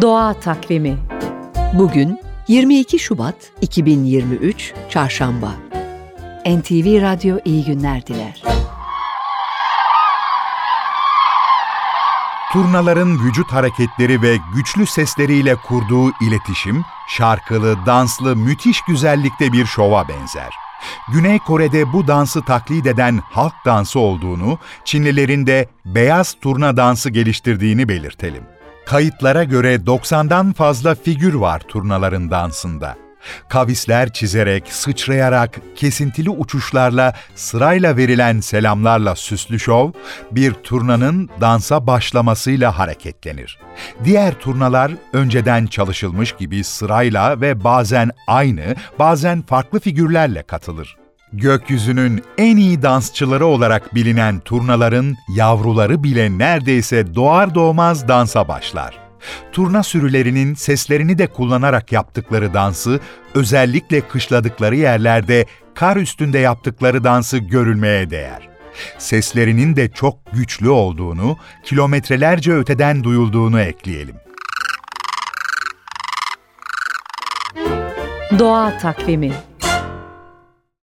Doğa Takvimi Bugün 22 Şubat 2023 Çarşamba NTV Radyo iyi günler diler. Turnaların vücut hareketleri ve güçlü sesleriyle kurduğu iletişim, şarkılı, danslı, müthiş güzellikte bir şova benzer. Güney Kore'de bu dansı taklit eden halk dansı olduğunu, Çinlilerin de beyaz turna dansı geliştirdiğini belirtelim. Kayıtlara göre 90'dan fazla figür var turnaların dansında. Kavisler çizerek, sıçrayarak, kesintili uçuşlarla, sırayla verilen selamlarla süslü şov, bir turnanın dansa başlamasıyla hareketlenir. Diğer turnalar önceden çalışılmış gibi sırayla ve bazen aynı, bazen farklı figürlerle katılır. Gökyüzünün en iyi dansçıları olarak bilinen turnaların yavruları bile neredeyse doğar doğmaz dansa başlar. Turna sürülerinin seslerini de kullanarak yaptıkları dansı, özellikle kışladıkları yerlerde kar üstünde yaptıkları dansı görülmeye değer. Seslerinin de çok güçlü olduğunu, kilometrelerce öteden duyulduğunu ekleyelim. Doğa Takvimi